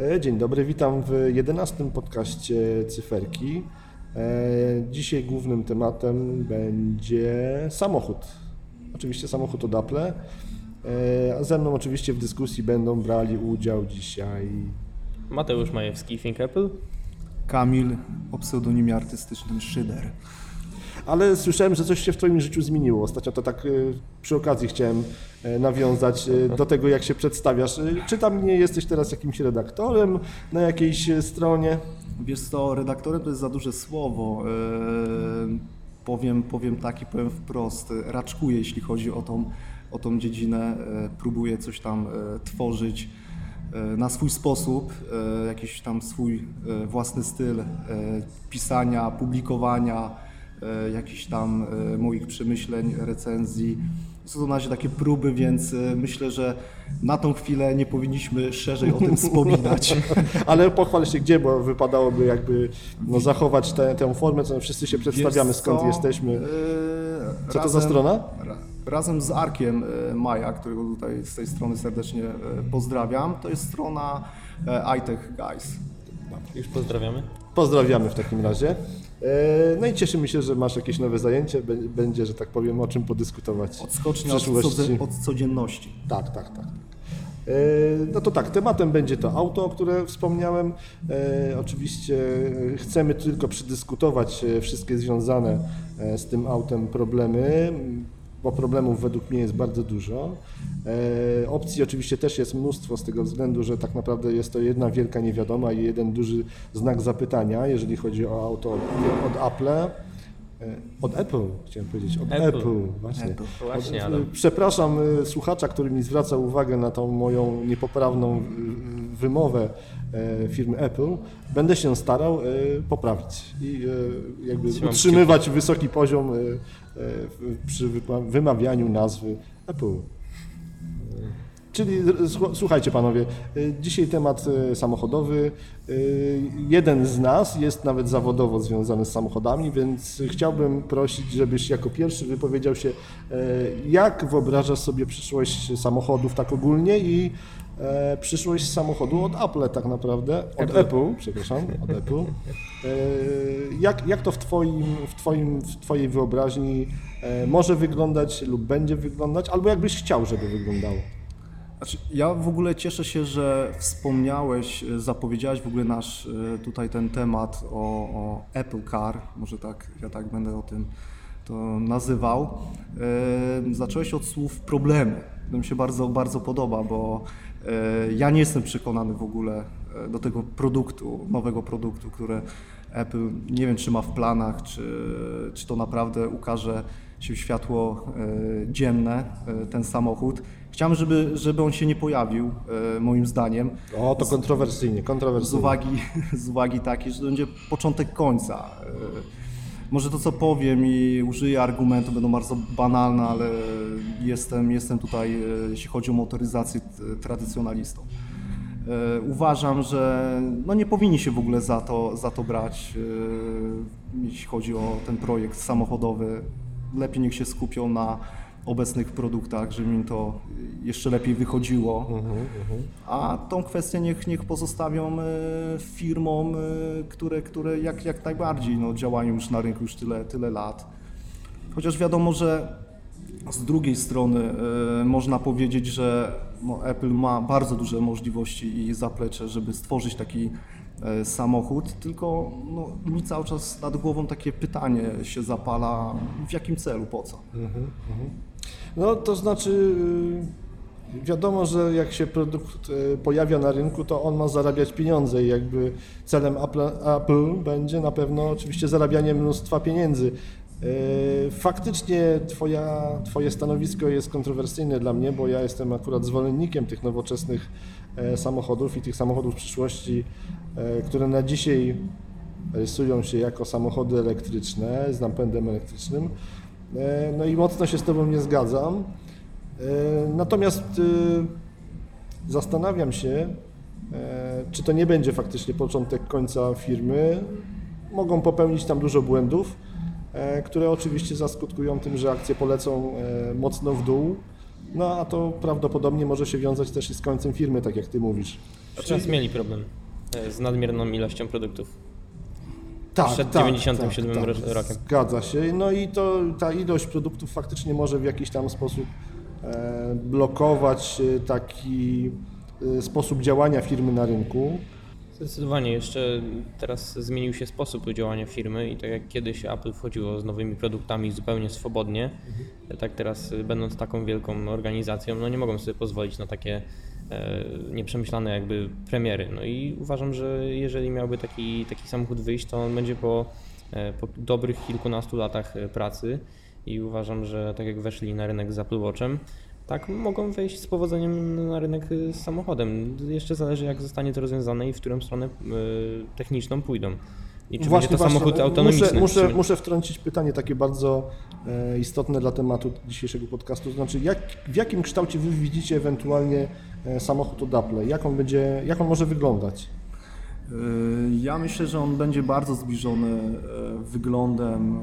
E, Dzień dobry, witam w 11 podcaście Cyferki. E, Dzisiaj głównym tematem będzie samochód. Oczywiście samochód od Apple. E, A ze mną oczywiście w dyskusji będą brali udział dzisiaj Mateusz Majewski, Think Apple. Kamil o pseudonimie artystycznym Szyder. Ale słyszałem, że coś się w Twoim życiu zmieniło. Ostatnio to tak y, przy okazji chciałem y, nawiązać y, do tego, jak się przedstawiasz. Czy tam nie jesteś teraz jakimś redaktorem na jakiejś stronie? Wiesz co, redaktorem to jest za duże słowo. Powiem, powiem tak i powiem wprost. Raczkuję, jeśli chodzi o tą, o tą dziedzinę. Próbuję coś tam tworzyć na swój sposób, jakiś tam swój własny styl pisania, publikowania, jakichś tam e, moich przemyśleń, recenzji. Są to na razie takie próby, więc e, myślę, że na tą chwilę nie powinniśmy szerzej o tym wspominać. Ale pochwal się gdzie, bo wypadałoby jakby no, zachować tę, tę formę, co wszyscy się przedstawiamy, skąd jesteśmy. Co to za strona? ra- Razem z Arkiem Maja, którego tutaj z tej strony serdecznie pozdrawiam, to jest strona iTech Guys. Już pozdrawiamy. Pozdrawiamy w takim razie. E, No i cieszymy się, że masz jakieś nowe zajęcie. Bę- Będzie, że tak powiem, o czym podyskutować. Odskocznia od, od codzienności. Tak, tak, tak. E, No to tak, tematem będzie to auto, o które wspomniałem. E, Oczywiście chcemy tylko przedyskutować wszystkie związane z tym autem problemy, bo problemów według mnie jest bardzo dużo. E, Opcji oczywiście też jest mnóstwo z tego względu, że tak naprawdę jest to jedna wielka niewiadoma i jeden duży znak zapytania, jeżeli chodzi o auto od, Apple. E, Od Apple, chciałem powiedzieć, od Apple, Apple. właśnie. Apple. Właśnie, Od- Adam. Przepraszam słuchacza, który mi zwraca uwagę na tą moją niepoprawną wymowę e, firmy Apple. Będę się starał e, poprawić i e, jakby utrzymywać wysoki poziom e, e, przy wymawianiu nazwy Apple. Czyli słuchajcie panowie, y, dzisiaj temat y, samochodowy. Y, Jeden z nas jest nawet zawodowo związany z samochodami, więc chciałbym prosić, żebyś jako pierwszy wypowiedział się, jak wyobrażasz sobie przyszłość samochodów tak ogólnie i przyszłość samochodu od Apple tak naprawdę, od Apple, Apple. przepraszam, od Apple. Jak, jak to w, twoim, w, twoim, w Twojej wyobraźni e, może wyglądać lub będzie wyglądać, albo jakbyś chciał, żeby wyglądało? Znaczy, ja w ogóle cieszę się, że wspomniałeś, e, zapowiedziałeś w ogóle nasz e, tutaj ten temat o, o Apple Car, może tak, ja tak będę o tym to nazywał. Zacząłeś od słów problemy. To mi się bardzo, bardzo podoba, bo ja nie jestem przekonany w ogóle do tego produktu, nowego produktu, które Apple nie wiem, czy ma w planach, czy, czy to naprawdę ukaże się w światło e, dzienne, e, ten samochód. Chciałem, żeby, żeby on się nie pojawił, e, moim zdaniem, O, to kontrowersyjnie, z kontrowersyjnie. uwagi, z uwagi takiej, że to będzie początek końca. Może to, co powiem i użyję argumentu, będą bardzo banalne, ale jestem, jestem tutaj, jeśli chodzi o motoryzację, tradycjonalistą. E, Uważam, że no nie powinni się w ogóle za to, za to brać, e, jeśli chodzi o ten projekt samochodowy. Lepiej niech się skupią na obecnych produktach, żeby im to jeszcze lepiej wychodziło. A tą kwestię niech, niech pozostawią e, firmom, które, które jak, jak najbardziej no, działają już na rynku już tyle, tyle lat. Chociaż wiadomo, że z drugiej strony e, można powiedzieć, że no, Apple ma bardzo duże możliwości i zaplecze, żeby stworzyć taki e, samochód, tylko no, mi cały czas nad głową takie pytanie się zapala, w jakim celu, po co? No to znaczy, y, wiadomo, że jak się produkt y, pojawia na rynku, to on ma zarabiać pieniądze i jakby celem Apple, Apple będzie na pewno oczywiście zarabianie mnóstwa pieniędzy. Y, Faktycznie twoja, Twoje stanowisko jest kontrowersyjne dla mnie, bo ja jestem akurat zwolennikiem tych nowoczesnych e, samochodów i tych samochodów przyszłości, e, które na dzisiaj rysują się jako samochody elektryczne z napędem elektrycznym. E, No i mocno się z Tobą nie zgadzam. Natomiast zastanawiam się, czy to nie będzie faktycznie początek końca firmy. Mogą popełnić tam dużo błędów, które oczywiście zaskutkują tym, że akcje polecą e, mocno w dół. No a to prawdopodobnie może się wiązać też i z końcem firmy, tak jak Ty mówisz. Teraz mieli problem e, z nadmierną ilością produktów. Tak, Przed tak, 97 tak, tak, rokiem. Zgadza się. No i to ta ilość produktów faktycznie może w jakiś tam sposób e, blokować e, taki e, sposób działania firmy na rynku. Zdecydowanie jeszcze teraz zmienił się sposób działania firmy i tak jak kiedyś Apple wchodziło z nowymi produktami zupełnie swobodnie, tak teraz y, będąc taką wielką organizacją, no nie mogą sobie pozwolić na takie e, nieprzemyślane jakby premiery. No i uważam, że jeżeli miałby taki, taki samochód wyjść, to on będzie po, e, po dobrych kilkunastu latach e, pracy i uważam, że tak jak weszli na rynek z Apple Watchem, tak mogą wejść z powodzeniem na rynek y, z samochodem. Jeszcze zależy jak zostanie to rozwiązane i w którą stronę y, techniczną pójdą. I czy będzie to samochód e, autonomiczny. Muszę, muszę, czy... muszę wtrącić pytanie takie bardzo e, istotne dla tematu dzisiejszego podcastu. To znaczy, jak, w jakim kształcie wy widzicie ewentualnie e, samochód od Apple? Jak on, będzie, jak on może wyglądać? Y, Ja myślę, że on będzie bardzo zbliżony e, wyglądem,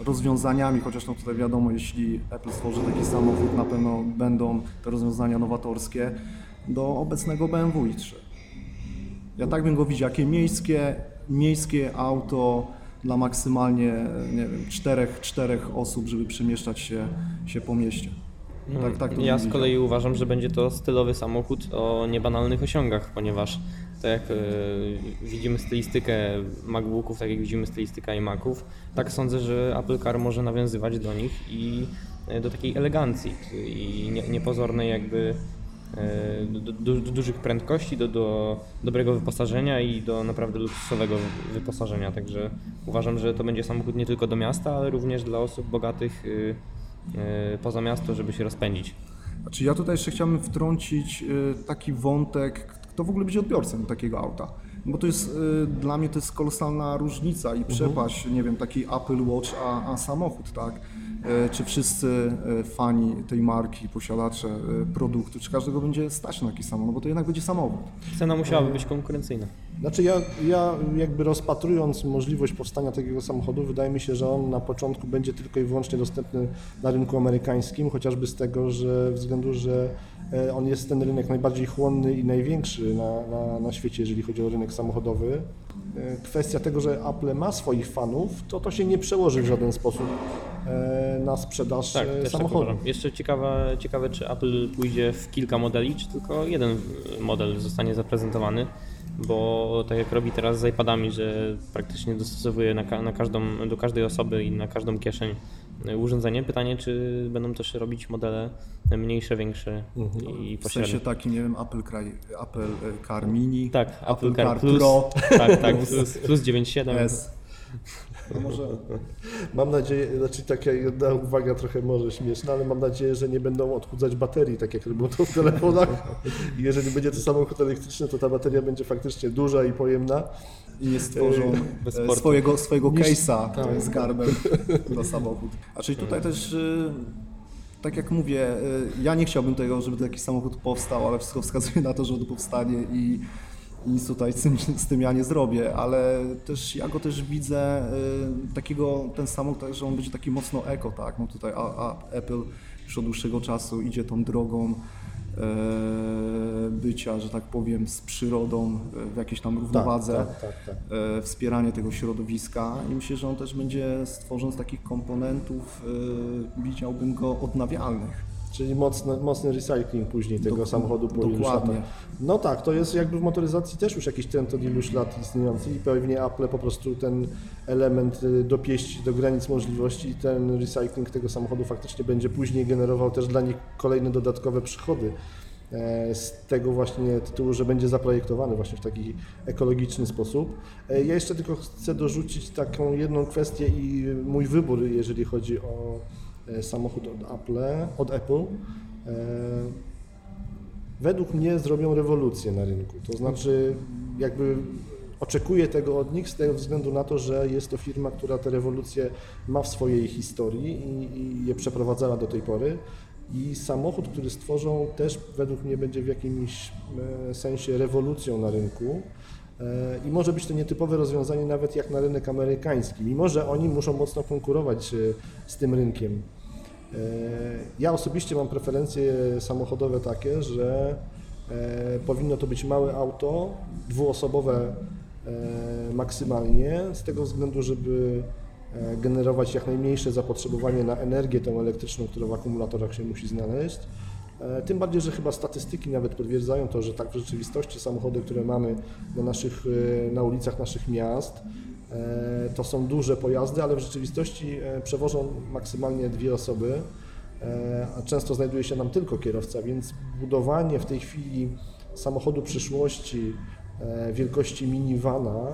e, rozwiązaniami, chociaż no tutaj wiadomo, jeśli Apple stworzy taki samochód, na pewno będą te rozwiązania nowatorskie do obecnego BMW i3. Ja tak bym go widział, jakie miejskie, miejskie auto dla maksymalnie, nie wiem, czterech, czterech osób, żeby przemieszczać się, się po mieście. Tak, tak to Mm, ja z kolei uważam, że będzie to stylowy samochód o niebanalnych osiągach, ponieważ tak jak y, widzimy stylistykę MacBooków, tak jak widzimy stylistykę iMaców, tak sądzę, że Apple Car może nawiązywać do nich i y, do takiej elegancji i nie, niepozornej jakby do, do, do dużych prędkości, do, do dobrego wyposażenia i do naprawdę luksusowego wyposażenia. Także uważam, że to będzie samochód nie tylko do miasta, ale również dla osób bogatych y, y, poza miasto, żeby się rozpędzić. Znaczy ja tutaj jeszcze chciałbym wtrącić y, taki wątek, kto w ogóle będzie odbiorcą takiego auta. Bo to jest, y, dla mnie to jest kolosalna różnica i przepaść, nie wiem, taki Apple Watch, a, a samochód, tak? Y, Czy wszyscy y, fani tej marki, posiadacze produktu, czy każdego będzie stać na taki samochód, no bo to jednak będzie samochód. Cena musiałaby być konkurencyjna. Znaczy ja, ja jakby rozpatrując możliwość powstania takiego samochodu, wydaje mi się, że on na początku będzie tylko i wyłącznie dostępny na rynku amerykańskim, chociażby z tego że względu, że e, on jest ten rynek najbardziej chłonny i największy na, na, na świecie, jeżeli chodzi o rynek samochodowy. E, Kwestia tego, że Apple ma swoich fanów, to to się nie przełoży w żaden sposób e, na sprzedaż Tak, e, tak samochodu. uważam. Jeszcze ciekawe, ciekawe, czy Apple pójdzie w kilka modeli, czy tylko jeden model zostanie zaprezentowany, bo tak jak robi teraz z iPadami, że praktycznie dostosowuje na, na każdą, do każdej osoby i na każdą kieszeń urządzenie. Pytanie, czy będą też robić modele mniejsze, większe i W pośrednie. sensie takim, nie wiem, Apple, Car- Apple y, Car Mini, Tak, Apple, Car, Car Plus, Pro. tak, tak, plus, plus 9.7. S. No może, mam nadzieję, znaczy taka jedna uwaga trochę może śmieszna, ale mam nadzieję, że nie będą odchudzać baterii, tak jak robią to w telefonach. I jeżeli będzie to samochód elektryczny, to ta bateria będzie faktycznie duża i pojemna. I nie stworzą e, swojego, swojego case'a tak. z garbem na samochód. A czyli tutaj też, y, tak jak mówię, y, ja nie chciałbym tego, żeby taki samochód powstał, ale wszystko wskazuje na to, że to powstanie i nic tutaj z tym, z tym ja nie zrobię, ale też ja go też widzę y, takiego, ten samochód, tak, że on będzie taki mocno eko, tak, no tutaj a, a Apple już od dłuższego czasu idzie tą drogą bycia, że tak powiem, z przyrodą e, w jakiejś tam równowadze tak, tak, tak. e, wspieranie tego środowiska i myślę, że on też będzie stworzony z takich komponentów, e, widziałbym go odnawialnych. Czyli mocny, mocny recycling później tego Dok- samochodu po iluś dokładnie. latach. No tak, to jest jakby w motoryzacji też już jakiś trend od iluś lat istniejący i pewnie Apple po prostu ten element y, dopieści do granic możliwości i ten recycling tego samochodu faktycznie będzie później generował też dla nich kolejne dodatkowe przychody. e, Z tego właśnie tytułu, że będzie zaprojektowany właśnie w taki ekologiczny sposób. E, Ja jeszcze tylko chcę dorzucić taką jedną kwestię i mój wybór, jeżeli chodzi o samochód od Apple, od Apple. E, Według mnie zrobią rewolucję na rynku. To znaczy, jakby oczekuję tego od nich z tego względu na to, że jest to firma, która te rewolucje ma w swojej historii i, i je przeprowadzała do tej pory. I samochód, który stworzą, też według mnie będzie w jakimś e, sensie rewolucją na rynku. E, I może być to nietypowe rozwiązanie nawet jak na rynek amerykański, mimo że oni muszą mocno konkurować e, z tym rynkiem. E, Ja osobiście mam preferencje samochodowe takie, że E, powinno to być małe auto, dwuosobowe e, maksymalnie, z tego względu, żeby generować jak najmniejsze zapotrzebowanie na energię tą elektryczną, która w akumulatorach się musi znaleźć. Tym bardziej, że chyba statystyki nawet potwierdzają to, że tak w rzeczywistości samochody, które mamy na, naszych, na ulicach naszych miast, to są duże pojazdy, ale w rzeczywistości e, przewożą maksymalnie dwie osoby, e, a często znajduje się nam tylko kierowca, więc budowanie w tej chwili samochodu przyszłości e, wielkości minivana,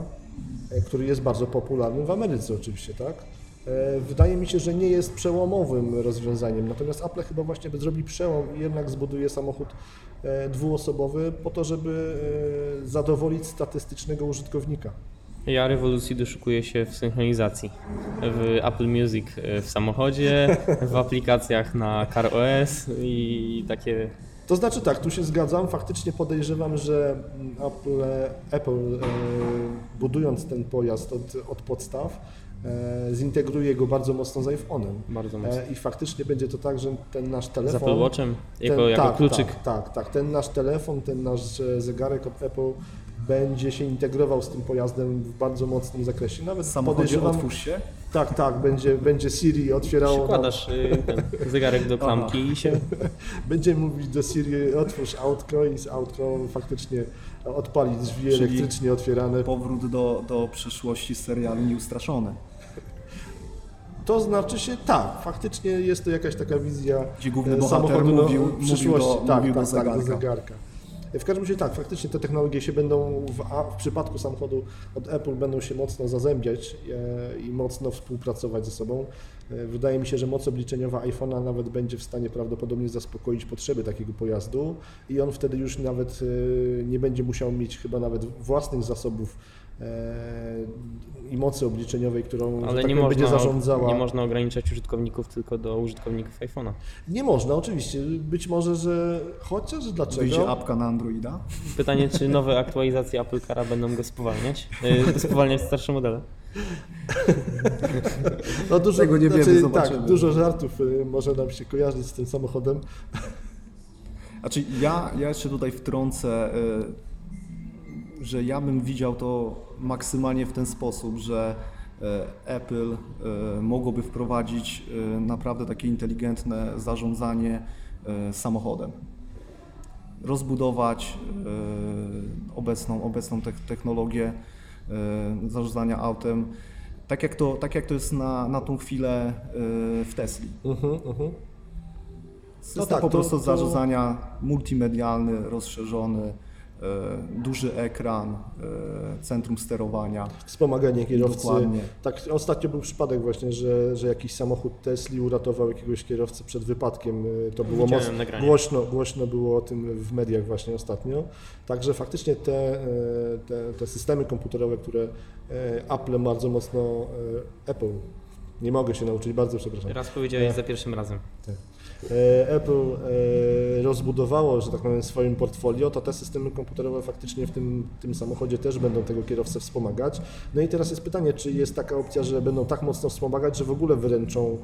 e, który jest bardzo popularny w Ameryce oczywiście, tak? E, Wydaje mi się, że nie jest przełomowym rozwiązaniem, natomiast Apple chyba właśnie zrobi przełom i jednak zbuduje samochód e, dwuosobowy po to, żeby e, zadowolić statystycznego użytkownika. Ja rewolucji doszukuję się w synchronizacji. W Apple Music e, w samochodzie, w aplikacjach na CarOS i takie To znaczy tak, tu się zgadzam. Faktycznie podejrzewam, że Apple, Apple e, budując ten pojazd od, od podstaw, e, zintegruje go bardzo mocno z iPhone'em. bardzo mocno. I faktycznie będzie to tak, że ten nasz Z telefon. Apple Watchem jako, ten, jako tak, kluczyk. Tak, tak, tak. Ten nasz telefon, ten nasz zegarek od Apple będzie się integrował z tym pojazdem w bardzo mocnym zakresie. Nawet W samochodzie podejrzewam, otwórz się. tak, tak, będzie, będzie Siri otwierało. Przykładasz y, ten zegarek do klamki i się Będzie mówić do Siri, otwórz autko i z autko faktycznie odpali drzwi Czyli elektrycznie otwierane. Powrót do, do przeszłości z serialu Nieustraszony, To znaczy się tak, faktycznie jest to jakaś taka wizja Gdzie główny e, bohater samochodu no, mówił- w mówił przyszłości. do- tak, mówił do tak, tak, do zegarka. W każdym razie tak, faktycznie te technologie się będą, w, w przypadku samochodu od Apple będą się mocno zazębiać e, i mocno współpracować ze sobą. E, Wydaje mi się, że moc obliczeniowa iPhone'a nawet będzie w stanie prawdopodobnie zaspokoić potrzeby takiego pojazdu i on wtedy już nawet e, nie będzie musiał mieć chyba nawet własnych zasobów i mocy obliczeniowej, którą Ale tak nie powiem, będzie zarządzała. nie można ograniczać użytkowników tylko do użytkowników iPhone'a. Nie można, oczywiście. Być może, że chociaż dlaczego? wyjdzie apka na Androida. Pytanie, czy nowe aktualizacje Apple Cara będą go spowalniać? Y, spowalniać starsze modele? No dużo, Tego nie wiemy, znaczy, zobaczymy. Tak, dużo żartów y, może nam się kojarzyć z tym samochodem. Znaczy ja, ja jeszcze tutaj wtrącę, że ja bym widział to maksymalnie w ten sposób, że y, Apple y, mogłoby wprowadzić y, naprawdę takie inteligentne zarządzanie samochodem. Rozbudować obecną, obecną tech- technologię zarządzania autem, tak jak to, tak jak to jest na, na tą chwilę w Tesli. Mhm, mhm. System tak, po to- prostu to- zarządzania multimedialny, rozszerzony, e, duży ekran, e, centrum sterowania. Wspomaganie kierowcy. Dokładnie. Tak, ostatnio był przypadek właśnie, że, że jakiś samochód Tesli uratował jakiegoś kierowcę przed wypadkiem. Y, To było Widziałem mocno, nagranie. głośno, głośno było o tym w mediach właśnie ostatnio. Także faktycznie te, e, te, te systemy komputerowe, które e, Apple bardzo mocno, e, Apple, nie mogę się nauczyć, bardzo przepraszam. Raz powiedziałeś za pierwszym razem. E, Apple e, rozbudowało, że tak powiem, swoim portfolio, to te systemy komputerowe faktycznie w tym, tym samochodzie też będą tego kierowcę wspomagać. No i teraz jest pytanie, czy jest taka opcja, że będą tak mocno wspomagać, że w ogóle wyręczą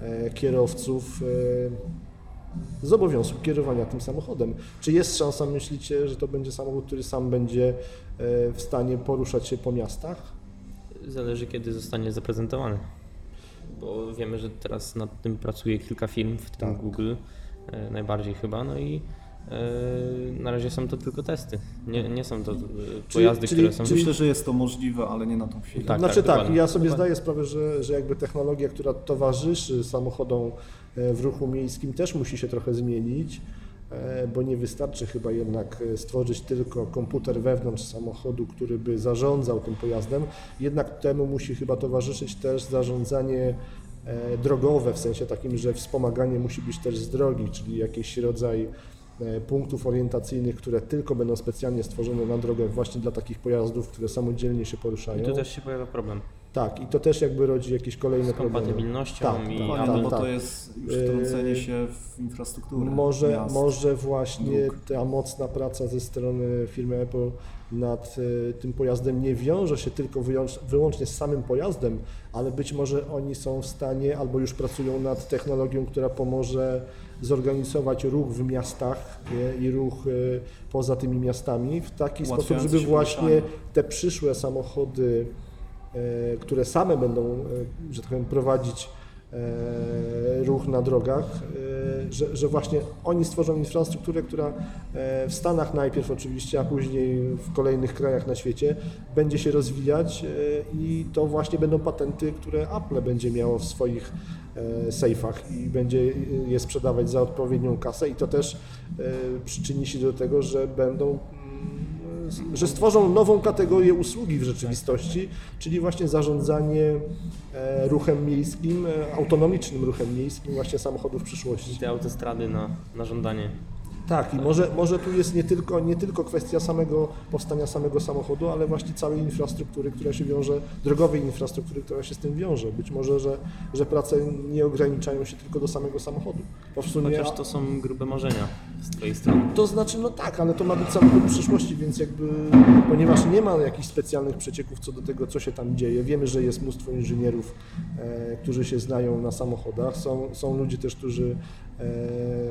e, kierowców e, z obowiązku kierowania tym samochodem. Czy jest szansa, myślicie, że to będzie samochód, który sam będzie e, w stanie poruszać się po miastach? Zależy kiedy zostanie zaprezentowany. Bo wiemy, że teraz nad tym pracuje kilka firm, w tym Tak. Google e, najbardziej chyba, no i e, na razie są to tylko testy. Nie, nie są to e, pojazdy, czyli- które są... czyli- Myślę, że jest to możliwe, ale nie na tą chwilę. Tak, znaczy tak, dokładnie. ja sobie Dokładnie. zdaję sprawę, że, że jakby technologia, która towarzyszy samochodom w ruchu miejskim też musi się trochę zmienić, bo nie wystarczy chyba jednak e, stworzyć tylko komputer wewnątrz samochodu, który by zarządzał tym pojazdem, jednak temu musi chyba towarzyszyć też zarządzanie e, drogowe, w sensie takim, że wspomaganie musi być też z drogi, czyli jakiś rodzaj e, punktów orientacyjnych, które tylko będą specjalnie stworzone na drogach właśnie dla takich pojazdów, które samodzielnie się poruszają. I tu też się pojawia problem Tak, i to też jakby rodzi jakieś kolejne z problemy. kompatybilnością Tak, i tak, Apple bo tak. to jest już Yy, wtrącenie się w infrastrukturę Może, miast. może właśnie dróg. ta mocna praca ze strony firmy Apple nad e, tym pojazdem nie wiąże się tylko wyłącznie z samym pojazdem, ale być może oni są w stanie albo już pracują nad technologią, która pomoże zorganizować ruch w miastach nie, i ruch e, poza tymi miastami w taki sposób, żeby właśnie te przyszłe samochody, które same będą, e, że tak powiem, prowadzić e, ruch na drogach, e, że, że właśnie oni stworzą infrastrukturę, która e, w Stanach najpierw oczywiście, a później w kolejnych krajach na świecie będzie się rozwijać e, i to właśnie będą patenty, które Apple będzie miało w swoich e, sejfach i będzie je sprzedawać za odpowiednią kasę i to też e, przyczyni się do tego, że będą że stworzą nową kategorię usługi w rzeczywistości, czyli właśnie zarządzanie e, ruchem miejskim, e, autonomicznym ruchem miejskim właśnie samochodów przyszłości. Te autostrady na, na żądanie. Tak, i może, może tu jest nie tylko, nie tylko kwestia samego powstania samego samochodu, ale właśnie całej infrastruktury, która się wiąże, drogowej infrastruktury, która się z tym wiąże. Być może, że, że prace nie ograniczają się tylko do samego samochodu. Bo w sumie, Chociaż to są grube marzenia z Twojej strony. to znaczy, no tak, ale to ma być samochód przyszłości, więc jakby, ponieważ nie ma jakichś specjalnych przecieków co do tego, co się tam dzieje. Wiemy, że jest mnóstwo inżynierów, e, którzy się znają na samochodach. Są, są ludzie też, którzy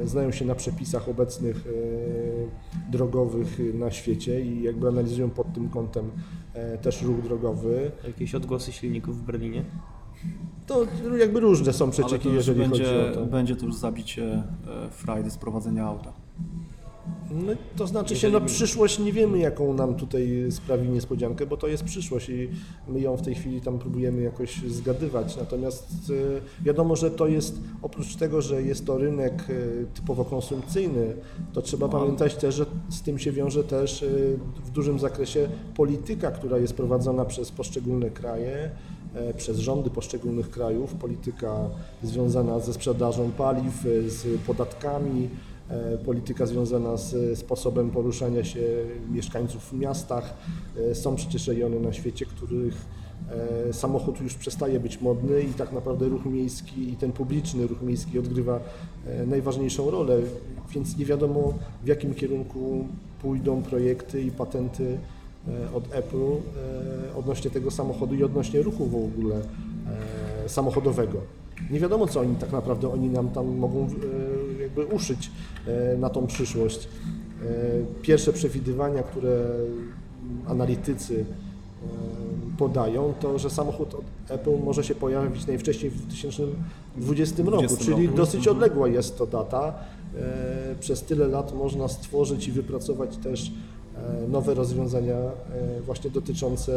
znają się na przepisach obecnych e, drogowych na świecie i jakby analizują pod tym kątem e, też ruch drogowy. Jakieś odgłosy silników w Berlinie? To jakby różne są przecieki, jeżeli chodzi będzie, o to. będzie to już zabicie e, frajdy z prowadzenia auta. No, to znaczy się, no przyszłość nie wiemy, jaką nam tutaj sprawi niespodziankę, bo to jest przyszłość i my ją w tej chwili tam próbujemy jakoś zgadywać. Natomiast e, wiadomo, że to jest, oprócz tego, że jest to rynek e, typowo konsumpcyjny, to trzeba pamiętać też, że z tym się wiąże też e, w dużym zakresie polityka, która jest prowadzona przez poszczególne kraje, e, przez rządy poszczególnych krajów, polityka związana ze sprzedażą paliw, z podatkami, polityka związana z sposobem poruszania się mieszkańców w miastach. E, Są przecież rejony na świecie, których e, samochód już przestaje być modny i tak naprawdę ruch miejski i ten publiczny ruch miejski odgrywa e, najważniejszą rolę, więc nie wiadomo w jakim kierunku pójdą projekty i patenty e, od Apple e, odnośnie tego samochodu i odnośnie ruchu w ogóle e, samochodowego. Nie wiadomo, co oni tak naprawdę oni nam tam mogą e, jakby uszyć e, na tą przyszłość. E, Pierwsze przewidywania, które analitycy e, podają, to że samochód od Apple może się pojawić najwcześniej w 2020 roku, 20 czyli roku. dosyć odległa jest to data. E, Przez tyle lat można stworzyć i wypracować też e, nowe rozwiązania e, właśnie dotyczące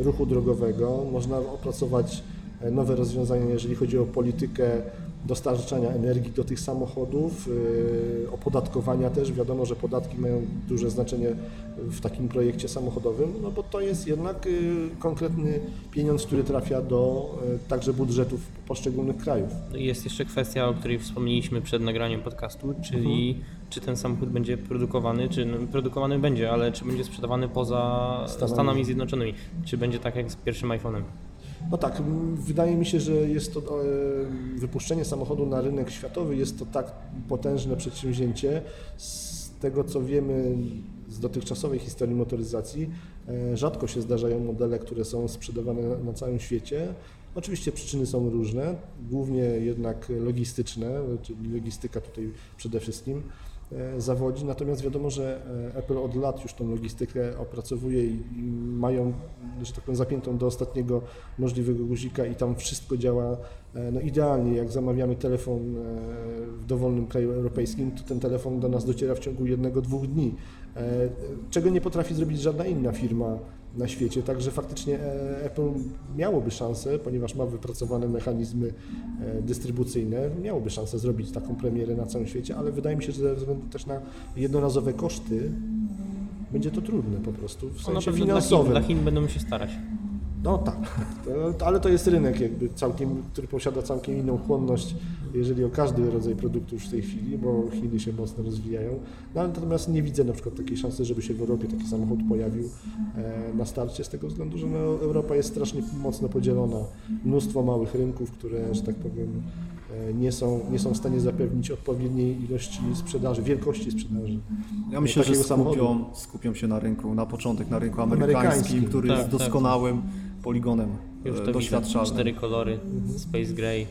e, ruchu drogowego. Można opracować e, nowe rozwiązania, jeżeli chodzi o politykę dostarczania energii do tych samochodów, e, opodatkowania też. Wiadomo, że podatki mają duże znaczenie w takim projekcie samochodowym, no bo to jest jednak e, konkretny pieniądz, który trafia do e, także budżetów poszczególnych krajów. No jest jeszcze kwestia, o której wspomnieliśmy przed nagraniem podcastu, czyli Mhm. czy ten samochód będzie produkowany, czy no, produkowany będzie, ale czy będzie sprzedawany poza Stanami. Stanami, Zjednoczonymi, czy będzie tak jak z pierwszym iPhone'em. No tak, wydaje mi się, że jest to e, wypuszczenie samochodu na rynek światowy jest to tak potężne przedsięwzięcie. Z tego co wiemy z dotychczasowej historii motoryzacji, e, rzadko się zdarzają modele, które są sprzedawane na- całym świecie. Oczywiście przyczyny są różne, głównie jednak logistyczne, czyli logistyka tutaj przede wszystkim zawodzi, natomiast wiadomo, że e, Apple od lat już tą logistykę opracowuje i mają, że tak powiem, zapiętą do ostatniego możliwego guzika i tam wszystko działa e, no, idealnie. Jak zamawiamy telefon e, w dowolnym kraju europejskim, to ten telefon do nas dociera w ciągu jednego, dwóch dni, e, czego nie potrafi zrobić żadna inna firma na świecie, także faktycznie e, Apple miałoby szansę, ponieważ ma wypracowane mechanizmy e, dystrybucyjne, miałoby szansę zrobić taką premierę na całym świecie, ale wydaje mi się, że ze względu też na jednorazowe koszty będzie to trudne po prostu, w No, sensie pewno dla Chin, finansowym. dla Chin będą się starać. No tak, tak. To, ale to jest rynek jakby całkiem, który posiada całkiem inną chłonność, jeżeli o każdy rodzaj produktu już w tej chwili, bo Chiny się mocno rozwijają. No, ale natomiast nie widzę na przykład takiej szansy, żeby się w Europie taki samochód pojawił e, na starcie z tego względu, że no, Europa jest strasznie mocno podzielona. Mnóstwo małych rynków, które, że tak powiem, e, nie są, nie są w stanie zapewnić odpowiedniej ilości sprzedaży, wielkości sprzedaży. Ja myślę, że skupią, skupią się na rynku, na początek na rynku amerykańskim, Amerykańskim, który tak, jest tak. Poligonem Już e, to widzę. doświadczalnym. Cztery kolory, Space Gray,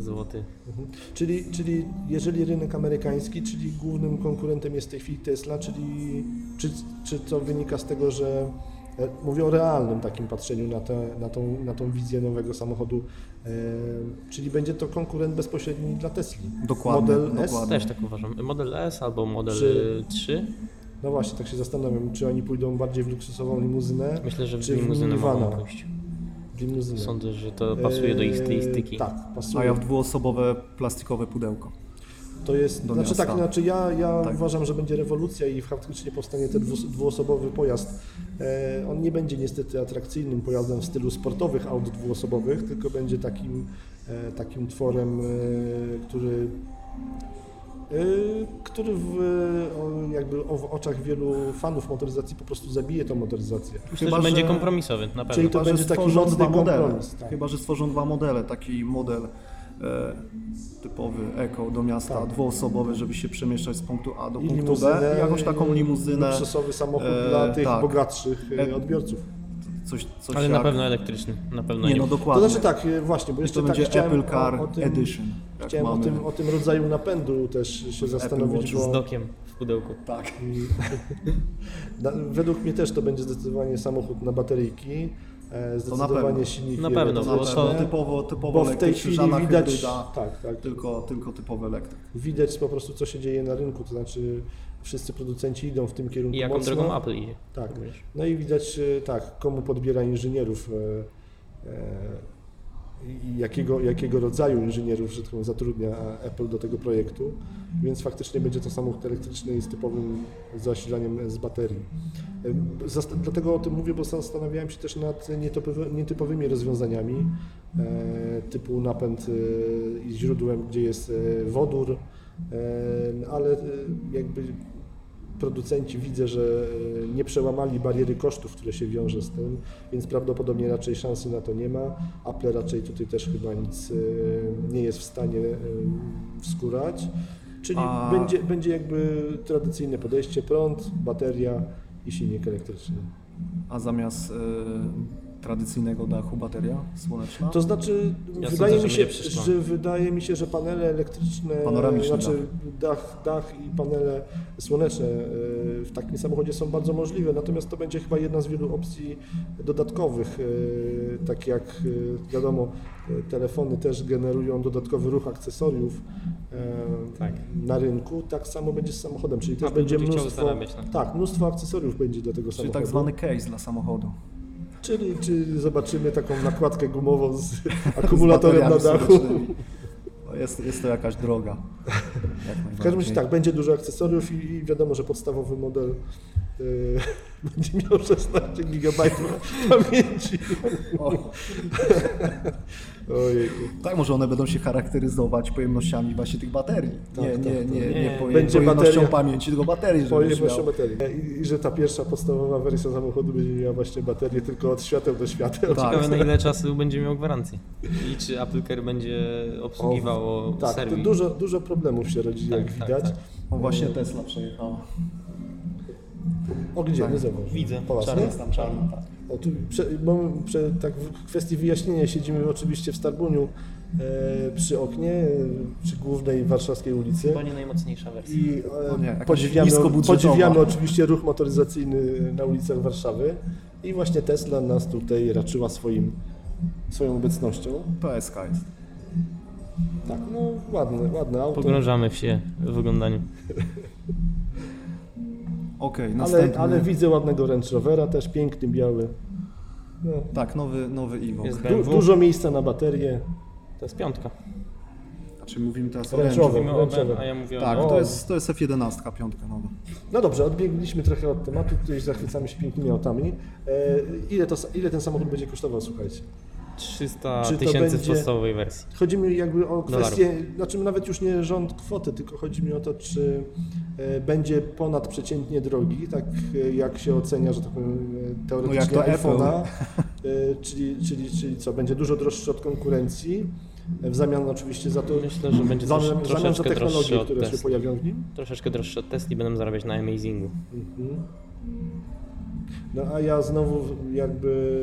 zł. Mhm. Czyli, czyli jeżeli rynek amerykański, czyli głównym konkurentem jest w tej chwili Tesla, czyli czy, czy to wynika z tego, że e, mówię o realnym takim patrzeniu na, te, na, tą, na tą wizję nowego samochodu, e, czyli będzie to konkurent bezpośredni dla Tesli. Dokładnie, Model S? dokładnie. Też tak uważam. Model S albo model Czy- 3. No właśnie, tak się zastanawiam, czy oni pójdą bardziej w luksusową limuzynę, Myślę, że w czy w limuzynę mogą minivana? pójść. w limuzynę. Sądzę, że to pasuje do ich stylistyki. Tak, pasuje. A ja w dwuosobowe plastikowe pudełko. To jest, do znaczy miasta. tak, znaczy ja, ja Tak. uważam, że będzie rewolucja i faktycznie powstanie ten dwuosobowy pojazd. E, on nie będzie niestety atrakcyjnym pojazdem w stylu sportowych aut dwuosobowych, tylko będzie takim, e, takim tworem, e, który który w, jakby o, w oczach wielu fanów motoryzacji po prostu zabije tą motoryzację. Myślę, Chyba, że będzie kompromisowy, na pewno. Czyli to Chyba, będzie taki stworzą mocny dwa modele. kompromis. Tak. Chyba, że stworzą dwa modele. Taki model e, typowy eko do miasta, Tak. dwuosobowy, żeby się przemieszczać z punktu A do I punktu limuzynę, B. I jakąś taką limuzynę, Luksusowy samochód e, dla tych tak. bogatszych e, E, odbiorców. Coś, coś Ale jak... na pewno elektryczny. Na pewno Nie, nie. no To dokładnie. znaczy tak, e, właśnie, bo I jeszcze to tak będzie chciałem Apple Car o, o tym, Edition. Jak Chciałem o mamy. tym, o tym rodzaju napędu też się zastanowić, Watch Z bo dokiem w pudełku. Tak. na, według mnie też to będzie zdecydowanie samochód na bateryjki, e, zdecydowanie pewno. silnik Na pewno, bo to- typowo, typowo bo w tej elektryczny, chwili żadna widać, hybryda, tak, tak, tylko, tylko typowy elektryk. widać po prostu co się dzieje na rynku, to znaczy wszyscy producenci idą w tym kierunku I jaką mocno. drogą Apple idzie. Tak. No i widać e, tak, komu podbiera inżynierów e, e, i jakiego, jakiego rodzaju inżynierów, że tak zatrudnia Apple do tego projektu, więc faktycznie będzie to samochód elektryczny z typowym zasilaniem z baterii. E, zast- Dlatego o tym mówię, bo zastanawiałem się też nad nietypowy, nietypowymi rozwiązaniami e, typu napęd e, i źródłem, gdzie jest e, wodór, e, ale e, jakby producenci widzę, że e, nie przełamali bariery kosztów, które się wiąże z tym, więc prawdopodobnie raczej szansy na to nie ma. Apple raczej tutaj też chyba nic e, nie jest w stanie wskórać. Czyli A- będzie, będzie jakby tradycyjne podejście, prąd, bateria i silnik elektryczny. A zamiast tradycyjnego dachu bateria słoneczna? To znaczy, Ja wydaje, sądzę, mi się, że wydaje mi się, że panele elektryczne, znaczy dach. Dach, i panele słoneczne e, w takim samochodzie są bardzo możliwe, natomiast to będzie chyba jedna z wielu opcji dodatkowych, e, tak jak e, wiadomo, telefony też generują dodatkowy ruch akcesoriów Tak. na rynku, tak samo będzie z samochodem, czyli też będzie mnóstwo, tym. tak, mnóstwo akcesoriów będzie do tego Czyli samochodu. tak zwany case dla samochodu. Czyli czy zobaczymy taką nakładkę gumową z akumulatorem na bateriami dachu. No jest, jest to jakaś droga. W każdym razie tak, będzie dużo akcesoriów i, i wiadomo, że podstawowy model będzie miał 16 GB pamięci. Ojejku. Tak, może one będą się charakteryzować pojemnościami właśnie tych baterii. Tak, nie, tak, nie, tak. nie, nie, Nie. poje- Będzie pojemnością bateria- pamięci, tylko baterii, żebyś Pojemnością baterii. I, I że ta pierwsza podstawowa wersja samochodu będzie miała właśnie baterię tylko od świateł do świateł. Tak. Ciekawe na ile czasu będzie miał gwarancję. I czy Apple Care będzie obsługiwało Tak, to serwis. dużo, dużo problemów się rodzi, Tak, jak tak, widać. tak. O, właśnie Tesla przejechała. O gdzie? Tak. Nie zauważ. Widzę. Po was, Czarny nie? Jest tam czarny, tak. O, tu prze, mamy prze, tak w kwestii wyjaśnienia siedzimy oczywiście w Starbuniu e, przy oknie, e, przy głównej warszawskiej ulicy. Chyba nie najmocniejsza wersja. I e, No nie, podziwiamy, podziwiamy oczywiście ruch motoryzacyjny na ulicach Warszawy. I właśnie Tesla nas tutaj raczyła swoim, swoją obecnością. PSK jest. Tak, no ładne, ładne auto. Pogrążamy się w oglądaniu. Okej, Ale, następny. ale widzę ładnego Range Rovera, też piękny, biały. No, Tak, nowy, nowy Evo. Jest du, BMW. dużo miejsca na baterię. To jest piątka. Znaczy mówimy teraz o Range Rover. Rover. Mówimy o Range Rover. a ja mówię Tak, o... to jest, to jest F11, piątka nowa. No dobrze, odbiegliśmy trochę od tematu, tutaj zachwycamy się pięknymi autami. E, ile, to, ile ten samochód będzie kosztował, słuchajcie? 300 Czy to tysięcy w będzie- podstawowej wersji. Chodzi mi jakby o Dolarów. kwestię, znaczy nawet już nie rząd kwoty, tylko chodzi mi o to, czy e, będzie ponadprzeciętnie drogi, tak e, jak się ocenia, że tak powiem, e, teoretycznie No jak to iPhone'a, czyli, czyli, czyli co, będzie dużo droższy od konkurencji, w zamian oczywiście za to, Myślę, że będzie w zamian, w zamian za troszeczkę technologie, od które się Tesla. pojawią w nim. Troszeczkę droższy od Tesli będą zarabiać na Amazingu. Mhm. No a ja znowu jakby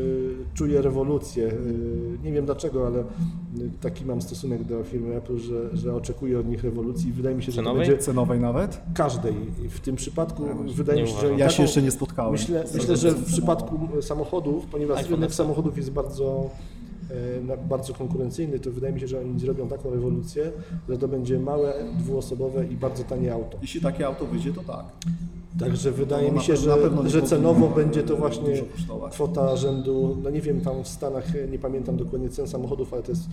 czuję rewolucję. Yy, Nie wiem dlaczego, ale yy, taki mam stosunek do firmy Apple, że, że oczekuję od nich rewolucji i wydaje mi się, że będzie Cenowej nawet? każdej. I w tym przypadku wydaje nie mi się, że. Ja się jeszcze nie spotkałem. Myślę, myślę, że w przypadku samochodów, ponieważ rynek samochodów jest bardzo, bardzo konkurencyjny, to wydaje mi się, że oni zrobią taką rewolucję, że to będzie małe, dwuosobowe i bardzo tanie auto. Jeśli takie auto wyjdzie, to tak. Także wydaje No, mi się, że, że cenowo e, będzie to właśnie kwota rzędu, no nie wiem, tam w Stanach, e, nie pamiętam dokładnie cen samochodów, ale to jest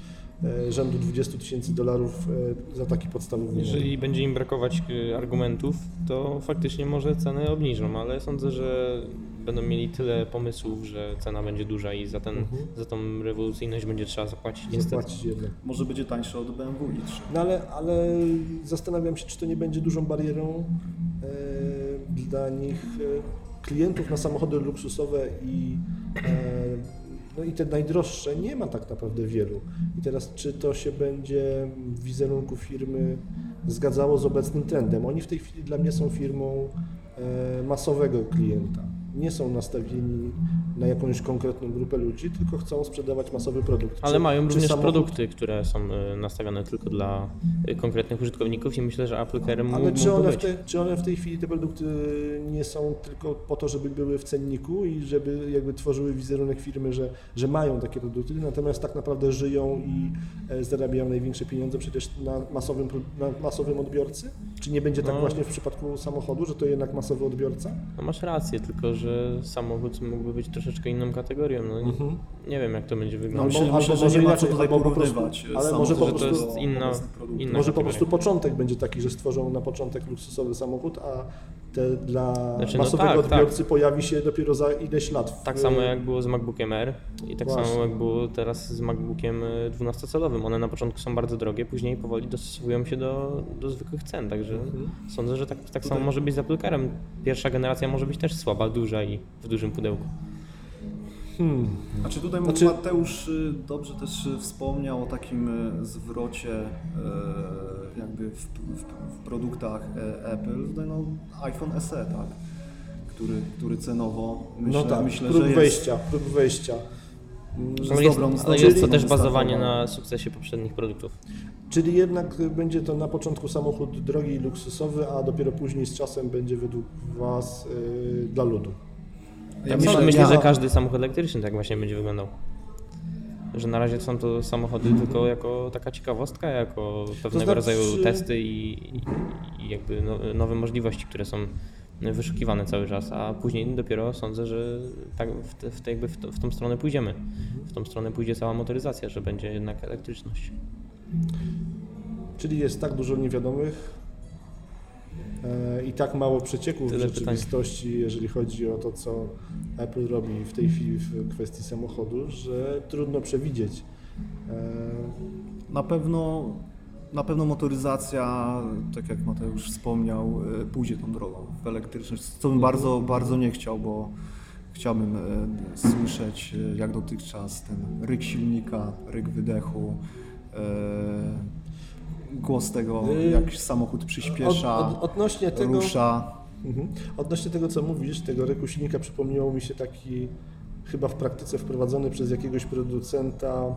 e, rzędu 20 tysięcy dolarów e, za taki podstawowy model. Jeżeli będzie im brakować argumentów, to faktycznie może ceny obniżą, ale sądzę, że będą mieli tyle pomysłów, że cena będzie duża i za, ten, za tą rewolucyjność będzie trzeba zapłacić niestety. Zapłacić jednak. Może będzie tańsze od BMW i3. No ale, ale zastanawiam się, czy to nie będzie dużą barierą e, dla nich e, klientów na samochody luksusowe i, e, no i te najdroższe nie ma tak naprawdę wielu. I teraz czy to się będzie w wizerunku firmy zgadzało z obecnym trendem? Oni w tej chwili dla mnie są firmą e, masowego klienta. Nie są nastawieni na jakąś konkretną grupę ludzi, tylko chcą sprzedawać masowy produkt. Ale Czy- mają czy również samochód- produkty, które są y, nastawione tylko dla y, konkretnych użytkowników i myślę, że Apple Care Ale czy one, w te, czy one w tej chwili, te produkty nie są tylko po to, żeby były w cenniku i żeby jakby tworzyły wizerunek firmy, że, że mają takie produkty, natomiast tak naprawdę żyją i e, zarabiają największe pieniądze przecież na masowym, na masowym odbiorcy? Czy nie będzie tak No. właśnie w przypadku samochodu, że to jednak masowy odbiorca? No masz rację, tylko że samochód mógłby być troszeczkę inną kategorią. No, nie, nie wiem jak to będzie No, wyglądać. myślę, albo myślę, że może nie ma inaczej, co tutaj albo po prostu- porównywać ale może po że to prostu- jest inna, inna Może po prostu początek będzie taki, że stworzą na początek luksusowy samochód, a te dla Znaczy, no masowego tak, odbiorcy pojawi się dopiero za ileś lat. w- Tak samo jak było z MacBookiem Air i tak Właśnie. samo jak było teraz z MacBookiem y, 12-calowym. One na początku są bardzo drogie, później powoli dostosowują się do, do zwykłych cen, także Mhm. sądzę, że tak, tak samo może być z Apple Carem. Pierwsza generacja może być też słaba, duża i w dużym pudełku. Hmm. Znaczy tutaj Znaczy- Mateusz y, dobrze też y, wspomniał o takim y, zwrocie jakby w, w, w produktach Apple, tutaj no iPhone SE, tak? Który, który cenowo myślę, no tak, myślę próg że jest, wejścia, próg wejścia. Mm, że Ale z jest, dobrą- ale jest to też bazowanie wystartował. na sukcesie poprzednich produktów. Czyli jednak będzie to na początku samochód drogi i luksusowy, a dopiero później z czasem będzie według Was y, dla ludu. Ja Tak myślę, myślę, ja- że każdy samochód elektryczny tak właśnie będzie wyglądał. Że na razie są to samochody tylko jako taka ciekawostka, jako pewnego znaczy- rodzaju testy i, i, jakby no, nowe możliwości, które są wyszukiwane cały czas, a później dopiero sądzę, że tak w, te, w, te jakby w, to, w tą stronę pójdziemy. W tą stronę pójdzie cała motoryzacja, że będzie jednak elektryczność. Czyli jest tak dużo niewiadomych i tak mało przecieków Tyle w rzeczywistości, jeżeli chodzi o to, co Apple robi w tej chwili w kwestii samochodu, że trudno przewidzieć. E, Na pewno, na pewno motoryzacja, tak jak Mateusz wspomniał, y, pójdzie tą drogą w elektryczność, co bym bardzo, bardzo nie chciał, bo chciałbym słyszeć jak dotychczas ten ryk silnika, ryk wydechu, głos tego, Y, jak samochód przyspiesza, Od, od, odnośnie tego, rusza. Mhm. Odnośnie tego, co mówisz, tego ryku silnika, przypomniało mi się taki chyba w praktyce wprowadzony przez jakiegoś producenta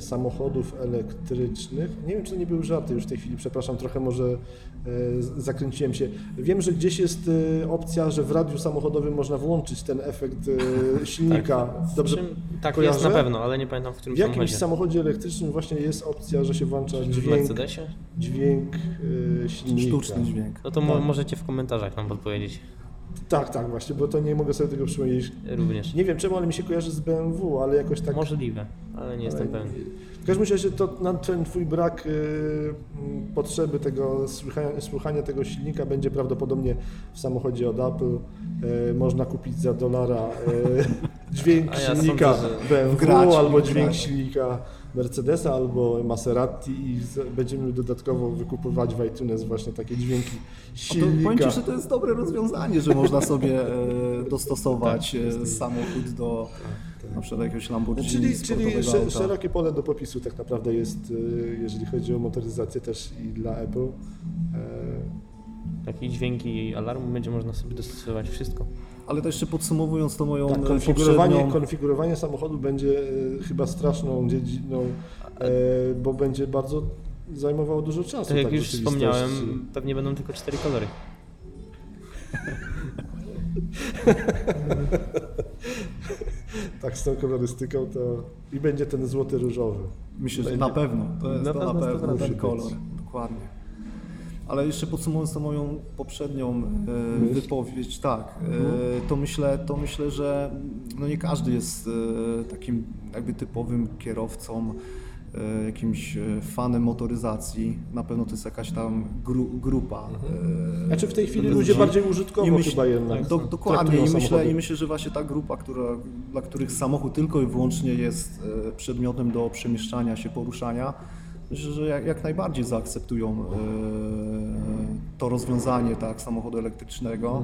samochodów elektrycznych. Nie wiem, czy to nie był żarty już w tej chwili, przepraszam, trochę może e, zakręciłem się. Wiem, że gdzieś jest e, opcja, że w radiu samochodowym można włączyć ten efekt e, silnika. Dobrze Czym, tak kojarzę? jest na pewno, ale nie pamiętam w którym W jakimś samochodzie. samochodzie elektrycznym właśnie jest opcja, że się włącza dźwięk, dźwięk e, silnika. Sztuczny dźwięk. No to Tak. możecie w komentarzach nam podpowiedzieć Tak, tak, właśnie, bo to nie mogę sobie tego przypomnieć. również. Nie wiem czemu, ale mi się kojarzy z BMW, ale jakoś tak. Możliwe, ale nie jestem ale- pewien. W każdym razie to na ten twój brak y, m, potrzeby tego słuchania, słuchania tego silnika będzie prawdopodobnie w samochodzie od Apple. Y, można kupić za dolara y, dźwięk ja silnika sądzę, BMW albo dźwięk silnika Mercedesa albo Maserati i będziemy dodatkowo wykupywać w iTunes właśnie takie dźwięki No to silnika. powiem Ci, że to jest dobre rozwiązanie, że można sobie e, dostosować e, samochód do na przykład jakiegoś Lamborghini Czyli, czyli sze- szerokie pole do popisu tak naprawdę jest, y, jeżeli chodzi o motoryzację też i dla Apple. E, Takie dźwięki alarmu będzie można sobie dostosować wszystko. Ale to jeszcze podsumowując to moją Tak, e, konfigurowanie, poprzednią... konfigurowanie samochodu będzie e, chyba straszną dziedziną, e, bo będzie bardzo zajmowało dużo czasu. Tak jak w już wspomniałem, pewnie będą tylko cztery kolory. Tak, z tą kolorystyką to i będzie ten złoty różowy. Myślę, że Będzie- na pewno. To jest Na to na pewno, pewno musi ten być. kolor. Dokładnie. Ale jeszcze podsumowując tą moją poprzednią e, wypowiedź, tak, e, to myślę, to myślę, że no nie każdy jest e, takim jakby typowym kierowcą, e, jakimś e, fanem motoryzacji. Na pewno to jest jakaś tam gru, grupa. e, Znaczy w tej chwili ludzi. ludzie bardziej użytkowo myśl- chyba jednak Do, dokładnie i myślę, i myślę, że właśnie ta grupa, która, dla których samochód tylko i wyłącznie jest przedmiotem do przemieszczania się, poruszania, że jak, najbardziej zaakceptują e, to rozwiązanie tak, samochodu elektrycznego,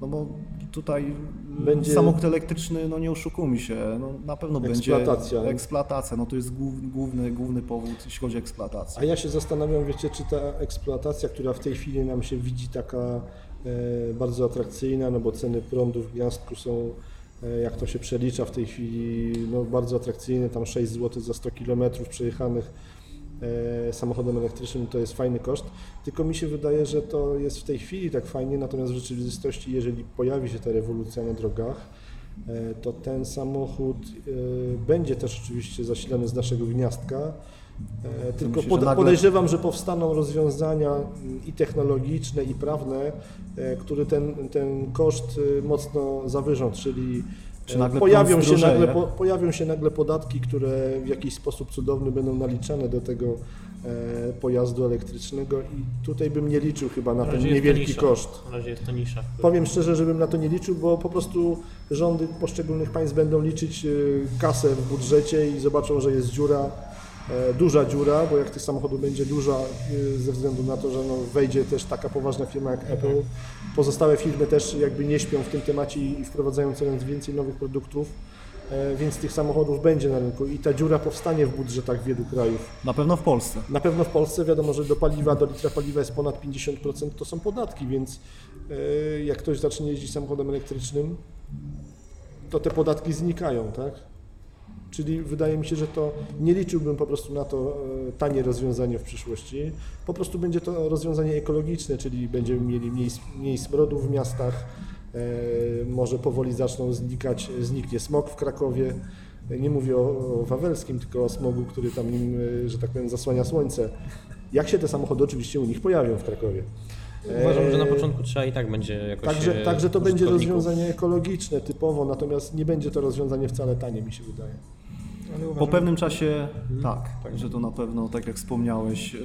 no bo tutaj Mhm. Będzie- samochód elektryczny, no nie oszukujmy się, no na pewno będzie Eksploatacja. eksploatacja, no to jest głów, główny, główny powód, jeśli chodzi o eksploatację. A ja się zastanawiam, wiecie, czy ta eksploatacja, która w tej chwili nam się widzi taka e, bardzo atrakcyjna, no bo ceny prądu w Gniazdku są, e, jak to się przelicza w tej chwili, no bardzo atrakcyjne, tam 6 zł za 100 km przejechanych samochodem elektrycznym to jest fajny koszt, tylko mi się wydaje, że to jest w tej chwili tak fajnie, natomiast w rzeczywistości, jeżeli pojawi się ta rewolucja na drogach, e, to ten samochód e, będzie też oczywiście zasilany z naszego gniazdka. E, Tylko myślę, że pod, nagle- podejrzewam, że powstaną rozwiązania mm, i technologiczne, i prawne, e, które ten, ten koszt e, mocno zawyżą, czyli Czy e, nagle pojawią, się nagle, po, pojawią się nagle podatki, które w jakiś sposób cudowny będą naliczane do tego e, pojazdu elektrycznego i tutaj bym nie liczył chyba na Na ten niewielki nisza. koszt. Na razie jest to nisza. Powiem szczerze, żebym na to nie liczył, bo po prostu rządy poszczególnych państw będą liczyć e, kasę w budżecie i zobaczą, że jest dziura, duża dziura, bo jak tych samochodów będzie duża e, ze względu na to, że no wejdzie też taka poważna firma jak Apple, pozostałe firmy też jakby nie śpią w tym temacie i wprowadzają coraz więcej nowych produktów, e, więc tych samochodów będzie na rynku i ta dziura powstanie w budżetach wielu krajów. Na pewno w Polsce. Na pewno w Polsce wiadomo, że do paliwa, do litra paliwa jest ponad 50% to są podatki, więc e, jak ktoś zacznie jeździć samochodem elektrycznym, to te podatki znikają, tak? Czyli wydaje mi się, że to nie liczyłbym po prostu na to e, tanie rozwiązanie w przyszłości. Po prostu będzie to rozwiązanie ekologiczne, czyli będziemy mieli mniej, mniej smrodu w miastach, e, może powoli zaczną znikać, zniknie smog w Krakowie. Nie mówię o, o Wawelskim, tylko o smogu, który tam im, e, że tak powiem, zasłania słońce. Jak się te samochody oczywiście u nich pojawią w Krakowie. Uważam, że na E, początku trzeba i tak będzie jakoś... Także, e, także to będzie rozwiązanie ekologiczne typowo, natomiast nie będzie to rozwiązanie wcale tanie, mi się wydaje. Po pewnym czasie Mhm. tak, że to na pewno, tak jak wspomniałeś, yy,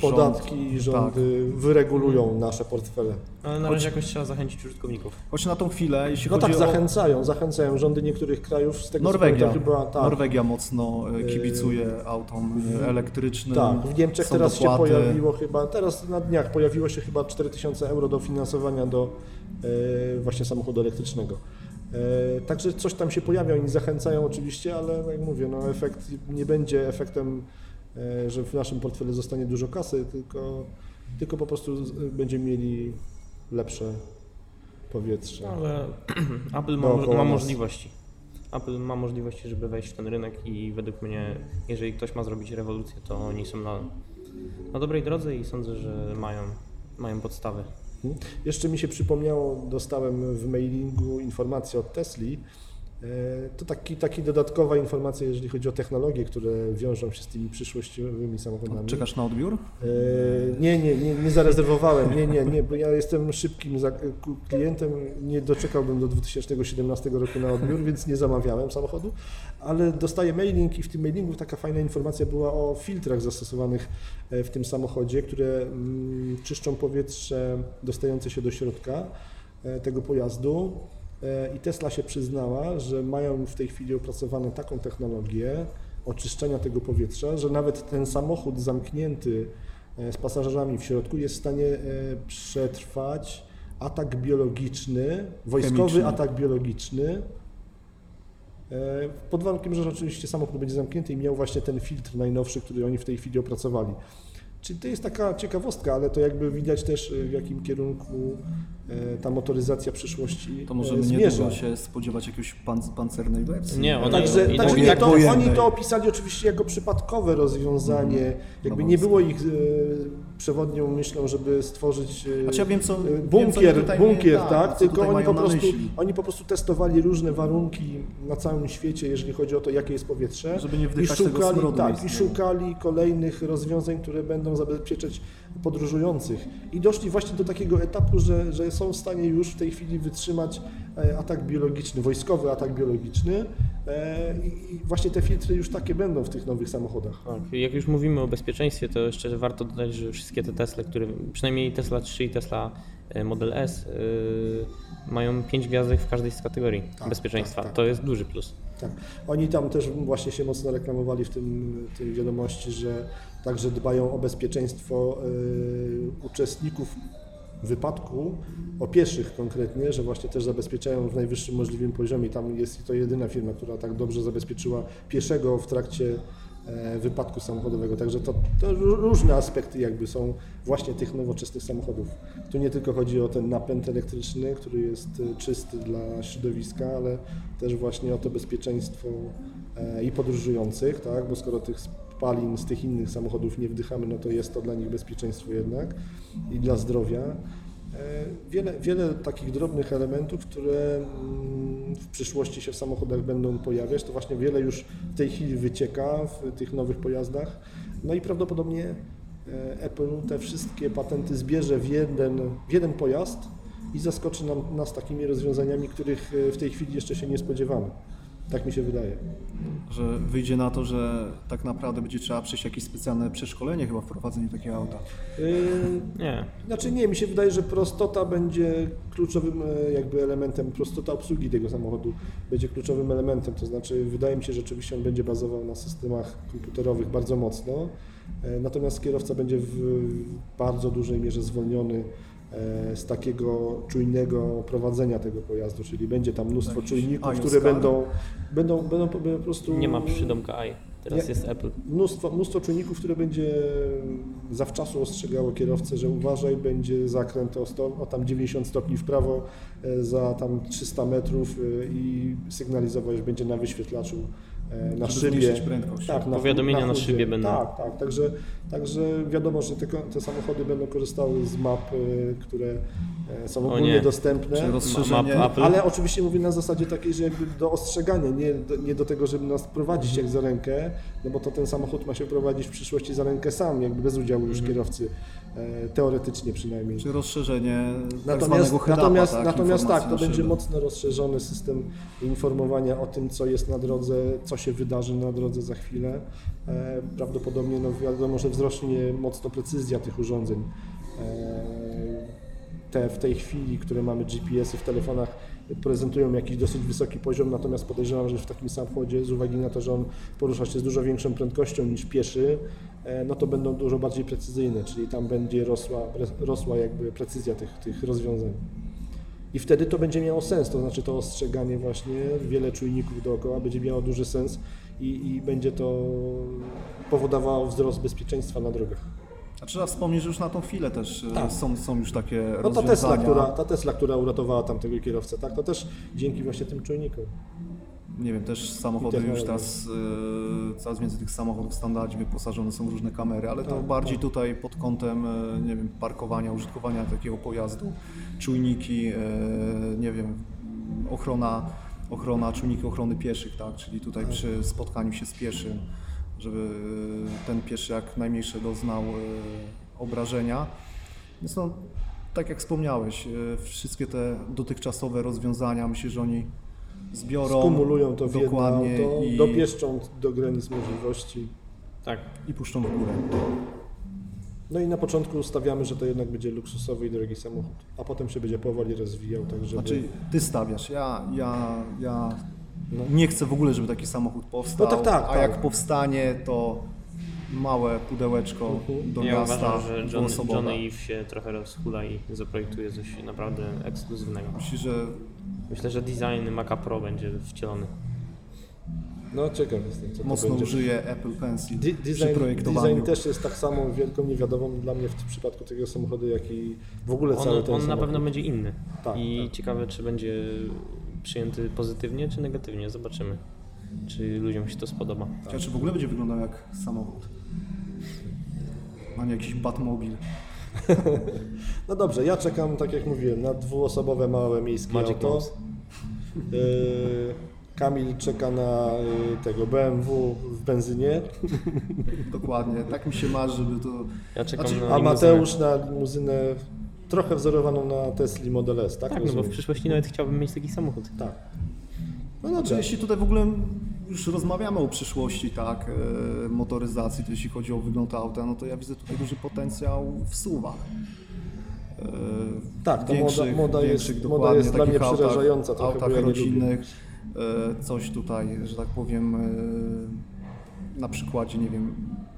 Podatki rząd- i rządy wyregulują nasze portfele. Ale na razie jakoś trzeba zachęcić użytkowników. Choć na tą chwilę, jeśli No chodzi tak, o zachęcają, zachęcają rządy niektórych krajów z tego Norwegia, chyba tak. Norwegia mocno e, kibicuje autom e, elektrycznym. Tak, w Niemczech Są teraz dopłaty. się pojawiło chyba, teraz na dniach pojawiło się chyba 4000 euro dofinansowania do e, właśnie samochodu elektrycznego. E, także coś tam się pojawia, oni zachęcają oczywiście, ale jak mówię, no efekt nie będzie efektem, e, że w naszym portfelu zostanie dużo kasy, tylko, tylko po prostu będziemy mieli lepsze powietrze. Ale Apple ma, ma możliwości. Apple ma możliwości, żeby wejść w ten rynek i według mnie, jeżeli ktoś ma zrobić rewolucję, to oni są na, na dobrej drodze i sądzę, że mają, mają podstawy. Jeszcze mi się przypomniało, dostałem w mailingu informację od Tesli. E, To taki, taki dodatkowa informacja, jeżeli chodzi o technologie, które wiążą się z tymi przyszłościowymi samochodami. Czekasz na odbiór? E, Nie, nie, nie, nie zarezerwowałem, nie, nie, nie, bo ja jestem szybkim klientem, nie doczekałbym do 2017 roku na odbiór, więc nie zamawiałem samochodu, ale dostaję mailing i w tym mailingu taka fajna informacja była o filtrach zastosowanych e, w tym samochodzie, które mm, czyszczą powietrze dostające się do środka tego pojazdu. E, I Tesla się przyznała, że mają w tej chwili opracowaną taką technologię oczyszczania tego powietrza, że nawet ten samochód zamknięty e, z pasażerami w środku jest w stanie e, przetrwać atak biologiczny, wojskowy Chemiczny. atak biologiczny. Pod warunkiem, że oczywiście samochód będzie zamknięty i miał właśnie ten filtr najnowszy, który oni w tej chwili opracowali. Czyli to jest taka ciekawostka, ale to jakby widać też e, w jakim kierunku e, ta motoryzacja przyszłości To e, możemy zmierza. niedługo się spodziewać jakiegoś pan, pancernej wersji. Nie, ona- Także, I także tak- nie, to, wojennej. oni to opisali oczywiście jako przypadkowe rozwiązanie. Jakby No nie bo- było ich e, przewodnią myślą, żeby stworzyć e, Znaczy ja wiem, co- wiem, co bunkier, oni tutaj bunkier mieli- tak, tak, co tylko tutaj oni mają po, na prostu, myśli. oni po prostu testowali różne warunki na całym świecie, jeżeli chodzi o to, jakie jest powietrze. Żeby nie I wdychać tego smrodu tak, i miejskiego. szukali kolejnych rozwiązań, które będą zabezpieczać podróżujących. I doszli właśnie do takiego etapu, że, że są w stanie już w tej chwili wytrzymać e, atak biologiczny, wojskowy atak biologiczny. E, I właśnie te filtry już takie będą w tych nowych samochodach. Tak, jak już mówimy o bezpieczeństwie, to jeszcze warto dodać, że wszystkie te Tesla, które, przynajmniej Tesla 3 i Tesla e, Model S, y, mają 5 gwiazdek w każdej z kategorii Tak, bezpieczeństwa. tak, tak. To jest duży plus. Tak. Oni tam też właśnie się mocno reklamowali w tym, tej wiadomości, że także dbają o bezpieczeństwo y, uczestników wypadku, o pieszych konkretnie, że właśnie też zabezpieczają w najwyższym możliwym poziomie. Tam jest to jedyna firma, która tak dobrze zabezpieczyła pieszego w trakcie e, wypadku samochodowego. Także to, to ró- różne aspekty jakby są właśnie tych nowoczesnych samochodów. Tu nie tylko chodzi o ten napęd elektryczny, który jest e, czysty dla środowiska, ale też właśnie o to bezpieczeństwo e, i podróżujących, tak? bo skoro tych spalin z tych innych samochodów nie wdychamy, no to jest to dla nich bezpieczeństwo jednak i dla zdrowia. E, Wiele, wiele takich drobnych elementów, które mm, w przyszłości się w samochodach będą pojawiać, to właśnie wiele już w tej chwili wycieka w tych nowych pojazdach. No i prawdopodobnie e, Apple te wszystkie patenty zbierze w jeden, w jeden pojazd i zaskoczy nam, nas takimi rozwiązaniami, których e, w tej chwili jeszcze się nie spodziewamy. Tak mi się wydaje. Że wyjdzie na to, że tak naprawdę będzie trzeba przejść jakieś specjalne przeszkolenie chyba w prowadzeniu takiego auta. Yy, Nie, Znaczy nie, mi się wydaje, że prostota będzie kluczowym e, jakby elementem, prostota obsługi tego samochodu będzie kluczowym elementem, to znaczy wydaje mi się, że rzeczywiście on będzie bazował na systemach komputerowych bardzo mocno, e, natomiast kierowca będzie w bardzo dużej mierze zwolniony z takiego czujnego prowadzenia tego pojazdu, czyli będzie tam mnóstwo Jakiś czujników, które będą, będą, będą po po prostu... nie ma przydomka i. Teraz Nie. jest Apple. Mnóstwo, mnóstwo czynników, które będzie zawczasu ostrzegało kierowcę, że uważaj, będzie zakręt o, sto, o tam 90 stopni w prawo e, za tam 300 metrów e, i sygnalizować, że będzie na wyświetlaczu e, na Żeby szybie. prędkość. Tak, na, Powiadomienia na chudzie. szybie będą. Tak, tak. Także, także wiadomo, że te, te samochody będą korzystały z map, e, które e, są ogólnie nie. dostępne. Map Apple. Ale oczywiście mówię na zasadzie takiej, że jakby do ostrzegania, nie do, nie do tego, żeby nas prowadzić jak za rękę, no bo to ten samochód ma się prowadzić w przyszłości za rękę sam, jakby bez udziału już kierowcy, e, teoretycznie przynajmniej. Czy rozszerzenie tak Natomiast, head-upa, natomiast, tak? natomiast tak, to będzie szybę. mocno rozszerzony system informowania o tym, co jest na drodze, co się wydarzy na drodze za chwilę. E, Prawdopodobnie no wiadomo, że wzrośnie mocno precyzja tych urządzeń. E, Te w tej chwili, które mamy GPS-y w telefonach, prezentują jakiś dosyć wysoki poziom, natomiast podejrzewam, że w takim samochodzie, z uwagi na to, że on porusza się z dużo większą prędkością niż pieszy, e, no to będą dużo bardziej precyzyjne, czyli tam będzie rosła, rosła jakby precyzja tych, tych rozwiązań. I wtedy to będzie miało sens, to znaczy to ostrzeganie właśnie, wiele czujników dookoła będzie miało duży sens i, i będzie to powodowało wzrost bezpieczeństwa na drogach. A trzeba wspomnieć, że już na tą chwilę też e, Tak. są, są już takie No ta rozwiązania. Tesla, która, ta Tesla, która uratowała tamtego kierowcę, tak, to też dzięki właśnie tym czujnikom. Nie wiem, też samochody już teraz, e, coraz więcej tych samochodów w standardzie wyposażone są w różne kamery, ale to Tak, bardziej tak. tutaj pod kątem, e, nie wiem, parkowania, użytkowania takiego pojazdu, czujniki, e, nie wiem, ochrona, ochrona, czujniki ochrony pieszych, tak, czyli tutaj przy spotkaniu się z pieszym, żeby ten pieszy jak najmniejsze doznał obrażenia. Więc no, tak jak wspomniałeś, wszystkie te dotychczasowe rozwiązania, myślę, że oni zbiorą Skumulują to w jedno auto, i, dopieszczą do granic możliwości. Tak. i puszczą w górę. No i na początku stawiamy, że to jednak będzie luksusowy i drogi samochód, a potem się będzie powoli rozwijał, tak żeby... Znaczy, ty stawiasz, ja, ja, ja nie chcę w ogóle, żeby taki samochód powstał, No tak, tak, a tak. jak powstanie, to małe pudełeczko Mhm. do Ja miasta uważam, że John, dwuosobowe. Johnny Eve się trochę rozchula i zaprojektuje coś naprawdę ekskluzywnego. Myślisz, że Myślę, że design Maca Pro będzie wcielony. No ciekaw jestem, co to Mocno będzie. użyję Apple Pencil przy Design, projektowaniu. design też jest tak samo wielką niewiadomą dla mnie w przypadku tego samochodu, jak i w ogóle cały On, ten on na samochód. pewno będzie inny. Tak, I tak. ciekawe, czy będzie przyjęty pozytywnie, czy negatywnie. Zobaczymy, czy ludziom się to spodoba. Ciekawe, czy w ogóle będzie wyglądał jak samochód. A nie jakiś Batmobil. No dobrze, ja czekam, tak jak mówiłem, na dwuosobowe małe miejskie Magic auto. Yy, Kamil czeka na y, tego BMW w benzynie, Dokładnie. Tak mi się marzy, żeby to... Ja czekam Znaczy, na a. Mateusz na limuzynę trochę wzorowaną na Tesli Model S, tak? Tak, no bo w Rozumiem? przyszłości nawet chciałbym mieć taki samochód. Tak. No Znaczy, jeśli tutaj w ogóle już rozmawiamy o przyszłości, tak, e, motoryzacji, to jeśli chodzi o wygląd auta, no to ja widzę tutaj duży potencjał w suwach. E, Tak, ta moda- moda jest- moda jest dla mnie autach- przerażająca bo autach ja rodzinnych, e, coś tutaj, że tak powiem, na przykładzie, nie wiem,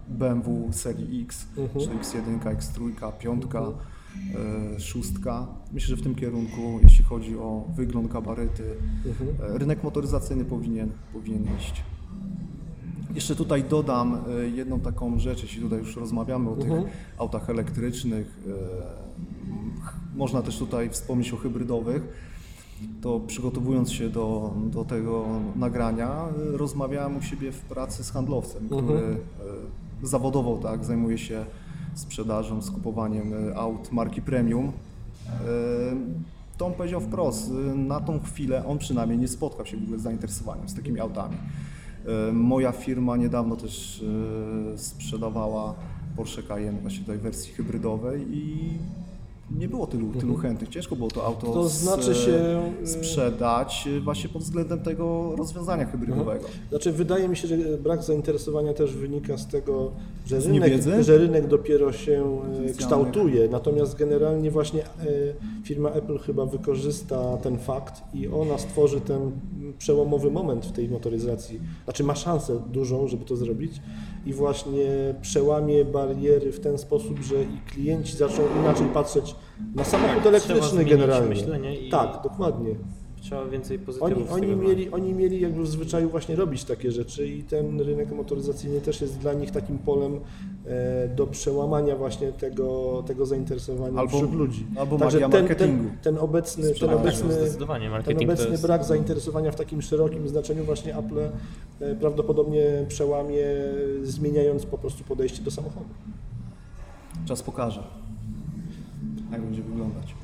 BMW serii X, Mhm. czy X1, X3, 5, e, szóstka. Myślę, że w tym kierunku, jeśli chodzi o wygląd, gabaryty, Mhm. e, rynek motoryzacyjny powinien, powinien iść. Jeszcze tutaj dodam e, jedną taką rzecz, jeśli tutaj już rozmawiamy o tych Mhm. autach elektrycznych. e, ch- Można też tutaj wspomnieć o hybrydowych. To przygotowując się do, do tego nagrania, e, rozmawiałem u siebie w pracy z handlowcem, Mhm. który e, zawodowo tak, zajmuje się sprzedażą, skupowaniem e, aut marki premium. E, To on powiedział wprost, e, na tą chwilę on przynajmniej nie spotkał się w ogóle z zainteresowaniem z takimi autami. Moja firma niedawno też sprzedawała Porsche Cayenne właśnie tej wersji hybrydowej i nie było tylu, tylu chętnych. Ciężko było to auto To znaczy się, sprzedać e, właśnie pod względem tego rozwiązania hybrydowego. Znaczy, wydaje mi się, że brak zainteresowania też wynika z tego, że Z rynek, że rynek dopiero się e, kształtuje. Natomiast generalnie właśnie e, firma Apple chyba wykorzysta ten fakt i ona stworzy ten przełomowy moment w tej motoryzacji. Znaczy ma szansę dużą, żeby to zrobić i właśnie przełamie bariery w ten sposób, że i klienci zaczną inaczej patrzeć na samochód Tak, elektryczny generalnie. i- Tak, dokładnie. Trzeba więcej Oni, pozytywów oni, tego mieli, oni mieli jakby w zwyczaju właśnie robić takie rzeczy i ten rynek motoryzacyjny też jest dla nich takim polem e, do przełamania właśnie tego, tego zainteresowania Albo- wśród ludzi. albo Także magia ten, marketingu. ten, ten obecny, ten obecny, zdecydowanie. ten obecny jest... brak zainteresowania w takim szerokim znaczeniu właśnie Apple e, prawdopodobnie przełamie, zmieniając po prostu podejście do samochodu. Czas pokaże, jak będzie wyglądać.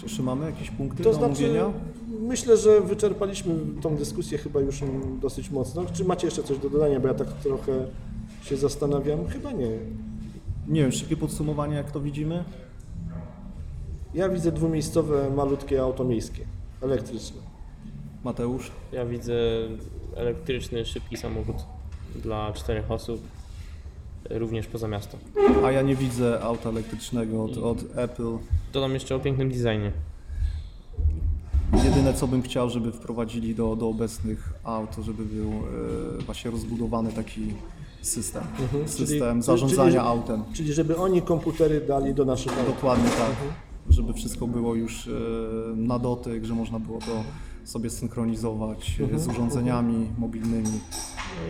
Czy jeszcze mamy jakieś punkty To do znaczy, omówienia? myślę, że wyczerpaliśmy tą dyskusję chyba już dosyć mocno. Czy macie jeszcze coś do dodania, bo ja tak trochę się zastanawiam? Chyba nie. Nie wiem, szybkie podsumowanie, jak to widzimy? Ja widzę dwumiejscowe, malutkie auto miejskie, elektryczne. Mateusz? Ja widzę elektryczny, szybki samochód dla czterech osób, również poza miasto. A ja nie widzę auta elektrycznego od, od Apple. Dodam jeszcze o pięknym designie. Jedyne co bym chciał, żeby wprowadzili do, do obecnych aut, to żeby był e, właśnie rozbudowany taki system. System Czyli- zarządzania czyli- autem. Czyli żeby oni komputery dali do naszych aut. Dokładnie tak. Żeby wszystko było już e, na dotyk, że można było to sobie synchronizować e, z urządzeniami mobilnymi.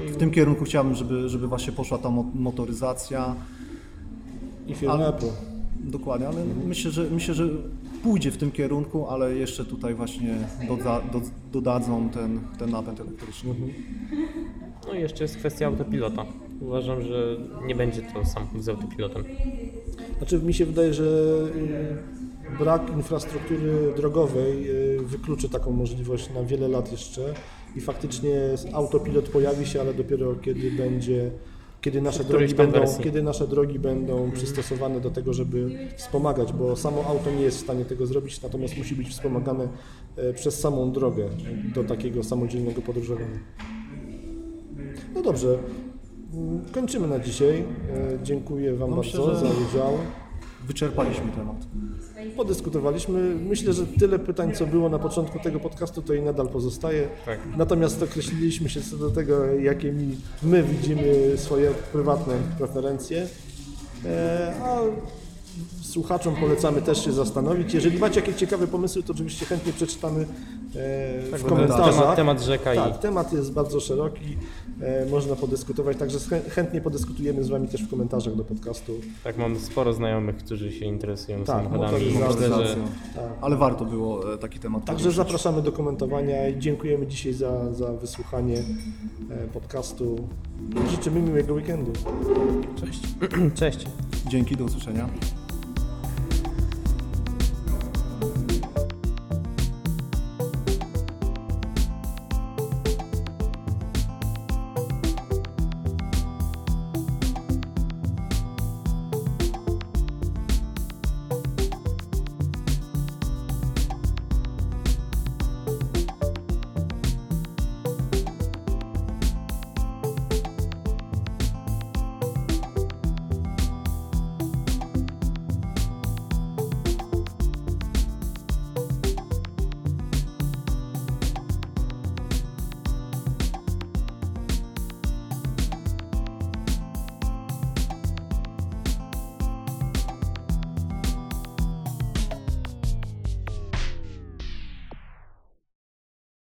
W tym kierunku chciałbym, żeby, żeby właśnie poszła ta mo- motoryzacja. I firma Ale- Apple. Dokładnie, ale myślę, że myślę, że pójdzie w tym kierunku, ale jeszcze tutaj właśnie doda, do, dodadzą ten, ten napęd elektryczny. No i jeszcze jest kwestia autopilota. Uważam, że nie będzie to samochód z autopilotem. Znaczy mi się wydaje, że y, brak infrastruktury drogowej y, wykluczy taką możliwość na wiele lat jeszcze i faktycznie autopilot pojawi się, ale dopiero kiedy będzie kiedy nasze, drogi będą, kiedy nasze drogi będą przystosowane do tego, żeby wspomagać, bo samo auto nie jest w stanie tego zrobić, natomiast musi być wspomagane e, przez samą drogę do takiego samodzielnego podróżowania. No dobrze, mm, kończymy na dzisiaj. E, Dziękuję Wam No bardzo myślę, że- za udział. Wyczerpaliśmy temat. Podyskutowaliśmy. Myślę, że tyle pytań, co było na początku tego podcastu, to i nadal pozostaje. Tak. Natomiast określiliśmy się co do tego, jakie mi, my widzimy swoje prywatne preferencje. E, a słuchaczom polecamy też się zastanowić. Jeżeli macie jakieś ciekawe pomysły, to oczywiście chętnie przeczytamy e, w Tak, bo komentarzach. temat, temat rzeka Tak, i temat jest bardzo szeroki, e, można podyskutować, także chę- chętnie podyskutujemy z Wami też w komentarzach do podcastu. tak mam sporo znajomych, którzy się interesują Tak, samochodami myślę, że Motoryzacja. Ale warto było e, taki temat Także poruszyć. zapraszamy do komentowania i dziękujemy dzisiaj za, za wysłuchanie e, podcastu. Życzymy miłego weekendu. Cześć. cześć. Dzięki, do usłyszenia.